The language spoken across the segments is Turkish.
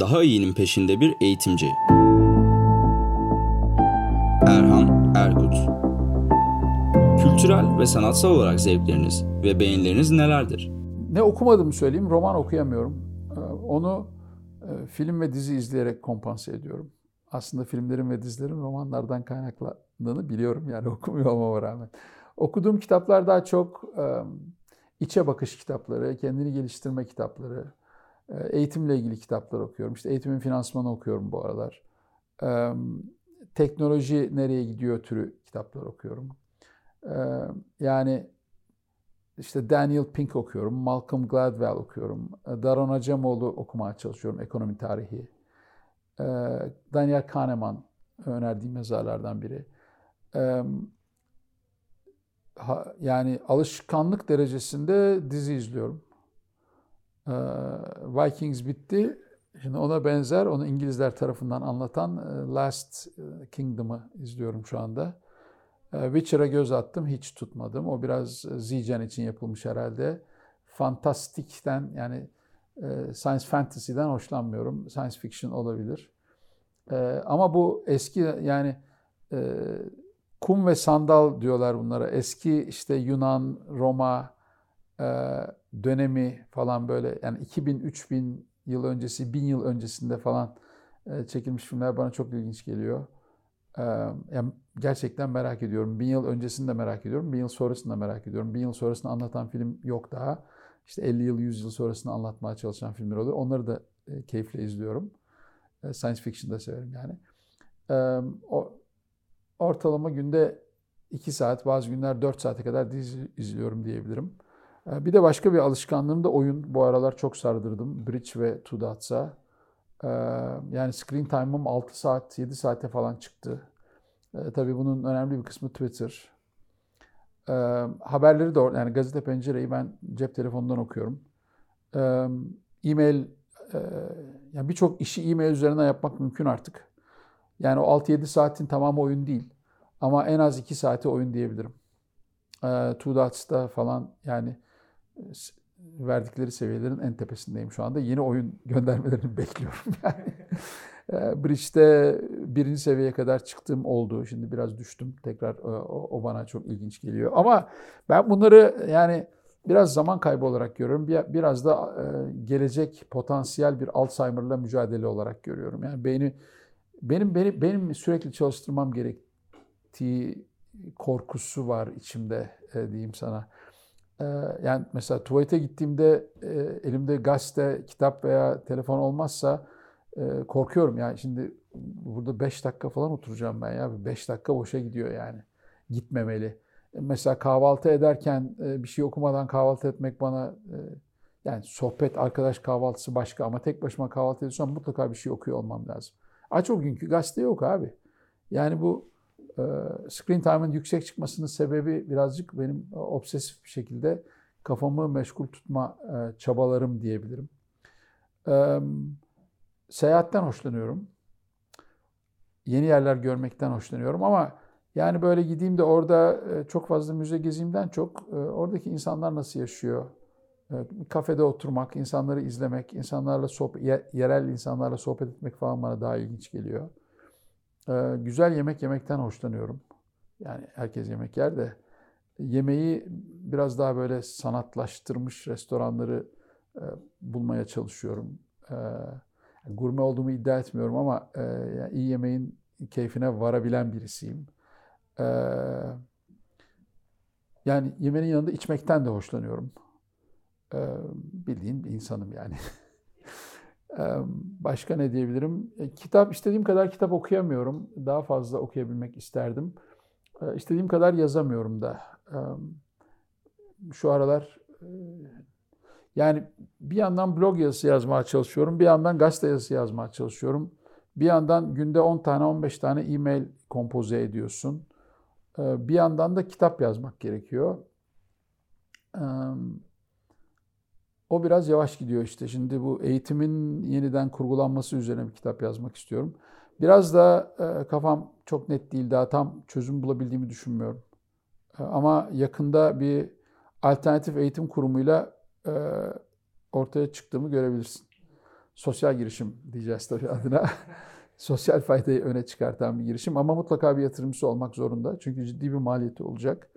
daha iyinin peşinde bir eğitimci. Erhan Erkut Kültürel ve sanatsal olarak zevkleriniz ve beğenileriniz nelerdir? Ne okumadım söyleyeyim, roman okuyamıyorum. Ee, onu e, film ve dizi izleyerek kompanse ediyorum. Aslında filmlerin ve dizilerin romanlardan kaynaklandığını biliyorum yani okumuyor olmama rağmen. Okuduğum kitaplar daha çok içe bakış kitapları, kendini geliştirme kitapları, eğitimle ilgili kitaplar okuyorum. İşte eğitimin finansmanı okuyorum bu aralar. Teknoloji nereye gidiyor türü kitaplar okuyorum. Yani işte Daniel Pink okuyorum, Malcolm Gladwell okuyorum, Daron Acemoğlu okumaya çalışıyorum, ekonomi tarihi. Daniel Kahneman önerdiğim yazarlardan biri. Yani alışkanlık derecesinde dizi izliyorum. Vikings bitti. Şimdi ona benzer, onu İngilizler tarafından anlatan Last Kingdom'ı izliyorum şu anda. Ee, Witcher'a göz attım, hiç tutmadım. O biraz e, Zigen için yapılmış herhalde. Fantastikten yani e, science fantasy'den hoşlanmıyorum. Science fiction olabilir. E, ama bu eski yani kum ve sandal diyorlar bunlara. Eski işte Yunan, Roma dönemi falan böyle yani 2000-3000 yıl öncesi, 1000 yıl öncesinde falan çekilmiş filmler bana çok ilginç geliyor. Yani gerçekten merak ediyorum. Bin yıl öncesini de merak ediyorum. Bin yıl sonrasını da merak ediyorum. Bin yıl sonrasını anlatan film yok daha. İşte 50 yıl, 100 yıl sonrasını anlatmaya çalışan filmler oluyor. Onları da e, keyifle izliyorum. E, science fiction da severim yani. Ortalama günde 2 saat, bazı günler 4 saate kadar dizi izliyorum diyebilirim. E, bir de başka bir alışkanlığım da oyun. Bu aralar çok sardırdım. Bridge ve Two Dots'a. Yani screen time'ım 6 saat, 7 saate falan çıktı. E, tabii bunun önemli bir kısmı Twitter. Haberleri de yani gazete pencereyi ben cep telefonundan okuyorum. E-mail e, yani birçok işi e-mail üzerinden yapmak mümkün artık. Yani o 6-7 saatin tamamı oyun değil. Ama en az 2 saati oyun diyebilirim. Two Dots'ta falan yani verdikleri seviyelerin en tepesindeyim şu anda. Yeni oyun göndermelerini bekliyorum yani. Ee, Bridge'de birinci seviyeye kadar çıktığım oldu. Şimdi biraz düştüm. Tekrar e, o, o bana çok ilginç geliyor. Ama ben bunları yani biraz zaman kaybı olarak görüyorum. Biraz da e, gelecek potansiyel bir Alzheimer'la mücadele olarak görüyorum. Yani beyni benim benim benim sürekli çalıştırmam gerektiği korkusu var içimde e, diyeyim sana. Yani mesela tuvalete gittiğimde elimde gazete, kitap veya telefon olmazsa e, korkuyorum yani şimdi burada 5 dakika falan oturacağım ben ya. 5 dakika boşa gidiyor yani. Gitmemeli. E, mesela kahvaltı ederken e, bir şey okumadan kahvaltı etmek bana e, yani sohbet, arkadaş kahvaltısı başka ama tek başıma kahvaltı ediyorsam mutlaka bir şey okuyor olmam lazım. Aç o günkü gazete yok abi. Yani bu e, screen time'ın yüksek çıkmasının sebebi birazcık benim obsesif bir şekilde kafamı meşgul tutma e, çabalarım diyebilirim. Evet seyahatten hoşlanıyorum. Yeni yerler görmekten hoşlanıyorum ama yani böyle gideyim de orada e, çok fazla müze gezeyimden çok e, oradaki insanlar nasıl yaşıyor? Kafede oturmak, insanları izlemek, insanlarla sohbet, yerel insanlarla sohbet etmek falan bana daha ilginç geliyor. E, güzel yemek yemekten hoşlanıyorum. Yani herkes yemek yer de yemeği biraz daha böyle sanatlaştırmış restoranları bulmaya çalışıyorum gurme olduğumu iddia etmiyorum ama e, yani iyi yemeğin keyfine varabilen birisiyim. E, yani yemeğin yanında içmekten de hoşlanıyorum. E, bildiğin bir insanım yani. başka ne diyebilirim? E, kitap, istediğim kadar kitap okuyamıyorum. Daha fazla okuyabilmek isterdim. İstediğim kadar yazamıyorum da. Şu aralar yani bir yandan blog yazısı yazmaya çalışıyorum, bir yandan gazete yazısı yazmaya çalışıyorum. Bir yandan günde 10 tane 15 tane e-mail kompoze ediyorsun. Bir yandan da kitap yazmak gerekiyor. O biraz yavaş gidiyor işte. Şimdi bu eğitimin yeniden kurgulanması üzerine bir kitap yazmak istiyorum. Biraz da e, kafam çok net değil. Daha tam çözüm bulabildiğimi düşünmüyorum. Ee, ama yakında bir alternatif eğitim kurumuyla e, ortaya çıktığımı görebilirsin. sosyal girişim diyeceğiz tabii adına. sosyal faydayı öne çıkartan bir girişim ama mutlaka bir yatırımcısı olmak zorunda. Çünkü ciddi bir maliyeti olacak.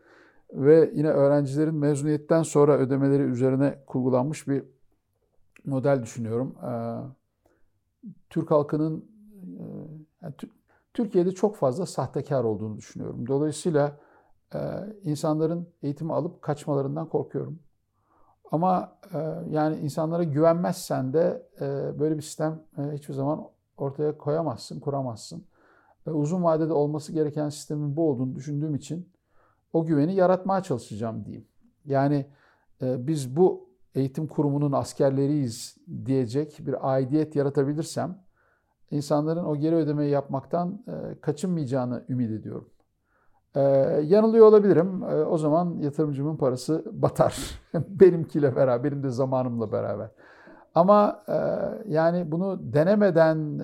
Ve yine öğrencilerin mezuniyetten sonra ödemeleri üzerine kurgulanmış bir model düşünüyorum. Ee, Türk halkının e, Türkiye'de çok fazla sahtekar olduğunu düşünüyorum. Dolayısıyla e, insanların eğitimi alıp kaçmalarından korkuyorum. Ama e, yani insanlara güvenmezsen de böyle bir sistem hiçbir zaman ortaya koyamazsın, kuramazsın. Uzun vadede olması gereken sistemin bu olduğunu düşündüğüm için o güveni yaratmaya çalışacağım diyeyim. Yani biz bu eğitim kurumunun askerleriyiz diyecek bir aidiyet yaratabilirsem insanların o geri ödemeyi yapmaktan e, kaçınmayacağını ümit ediyorum. E, yanılıyor olabilirim. E, o zaman yatırımcımın parası batar. Benimkiyle beraber, benim de zamanımla beraber. Ama yani bunu denemeden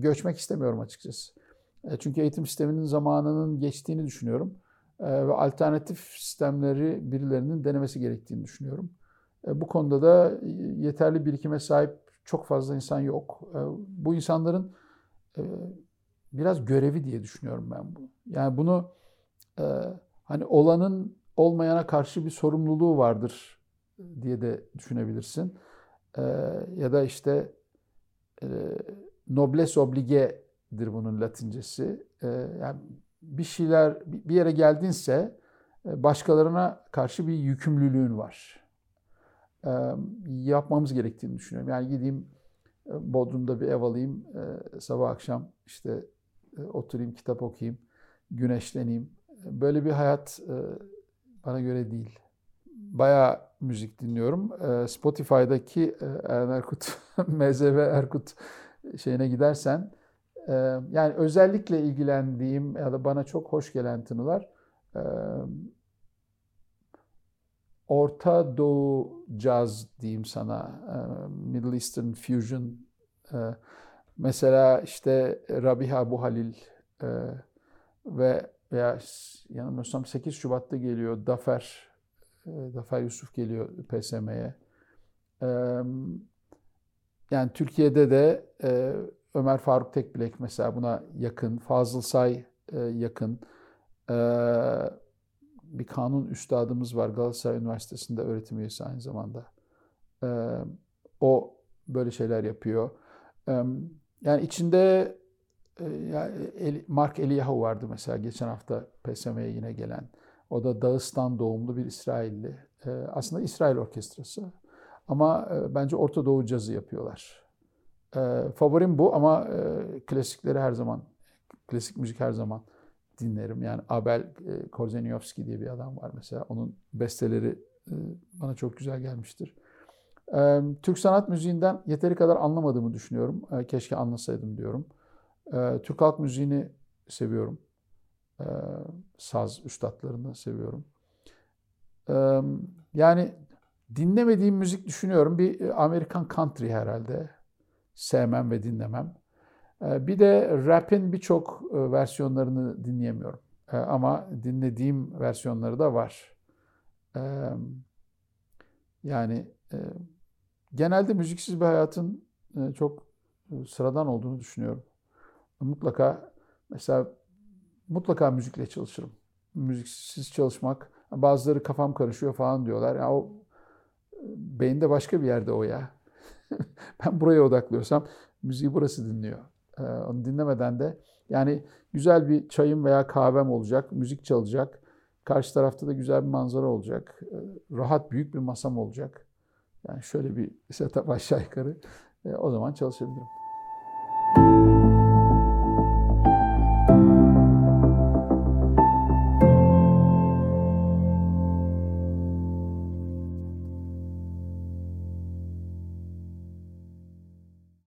göçmek istemiyorum açıkçası. Çünkü eğitim sisteminin zamanının geçtiğini düşünüyorum. Ve alternatif sistemleri birilerinin denemesi gerektiğini düşünüyorum. Bu konuda da yeterli birikime sahip çok fazla insan yok. E, bu insanların e, biraz görevi diye düşünüyorum ben bu. Yani bunu e, hani olanın olmayana karşı bir sorumluluğu vardır diye de düşünebilirsin. Ya da işte nobles oblige'dir bunun latincesi. Yani bir şeyler bir yere geldinse başkalarına karşı bir yükümlülüğün var yapmamız gerektiğini düşünüyorum. Yani gideyim Bodrum'da bir ev alayım, sabah akşam işte oturayım, kitap okuyayım, güneşleneyim. Böyle bir hayat bana göre değil. Bayağı müzik dinliyorum. Spotify'daki Erkut, MZV Erkut şeyine gidersen, yani özellikle ilgilendiğim ya da bana çok hoş gelen tınılar Orta Doğu caz diyeyim sana, Middle Eastern Fusion. Mesela işte Rabiha Buhalil ve veya yanılmıyorsam 8 Şubat'ta geliyor Dafer, Dafer Yusuf geliyor PSM'ye. Yani Türkiye'de de Ömer Faruk Tekbilek mesela buna yakın, Fazıl Say yakın bir kanun üstadımız var Galatasaray Üniversitesi'nde öğretim üyesi aynı zamanda. Ee, o böyle şeyler yapıyor. Ee, yani içinde e, Mark Eliyahu vardı mesela geçen hafta PSM'ye yine gelen. O da Dağıstan doğumlu bir İsrailli. Ee, aslında İsrail orkestrası. Ama e, bence Orta Doğu cazı yapıyorlar. Favorim bu ama e, klasikleri her zaman, klasik müzik her zaman dinlerim. Yani Abel e, Korzeniowski diye bir adam var mesela. Onun besteleri e, bana çok güzel gelmiştir. E, Türk sanat müziğinden yeteri kadar anlamadığımı düşünüyorum. Keşke anlasaydım diyorum. Türk halk müziğini seviyorum. Saz üstadlarını seviyorum. Yani dinlemediğim müzik düşünüyorum. Bir Amerikan country herhalde. Sevmem ve dinlemem. Ee, bir de rap'in birçok e, versiyonlarını dinleyemiyorum. Ee, ama dinlediğim versiyonları da var. Ee, yani e, genelde müziksiz bir hayatın e, çok sıradan olduğunu düşünüyorum. Mutlaka mesela mutlaka müzikle çalışırım. Müziksiz çalışmak bazıları kafam karışıyor falan diyorlar. Ya o beyinde başka bir yerde o ya. ben buraya odaklıyorsam müziği burası dinliyor. Ee, onu dinlemeden de yani güzel bir çayım veya kahvem olacak, müzik çalacak. Karşı tarafta da güzel bir manzara olacak. Ee, rahat büyük bir masam olacak. Yani şöyle bir setup aşağı yukarı. Ee, o zaman çalışabilirim.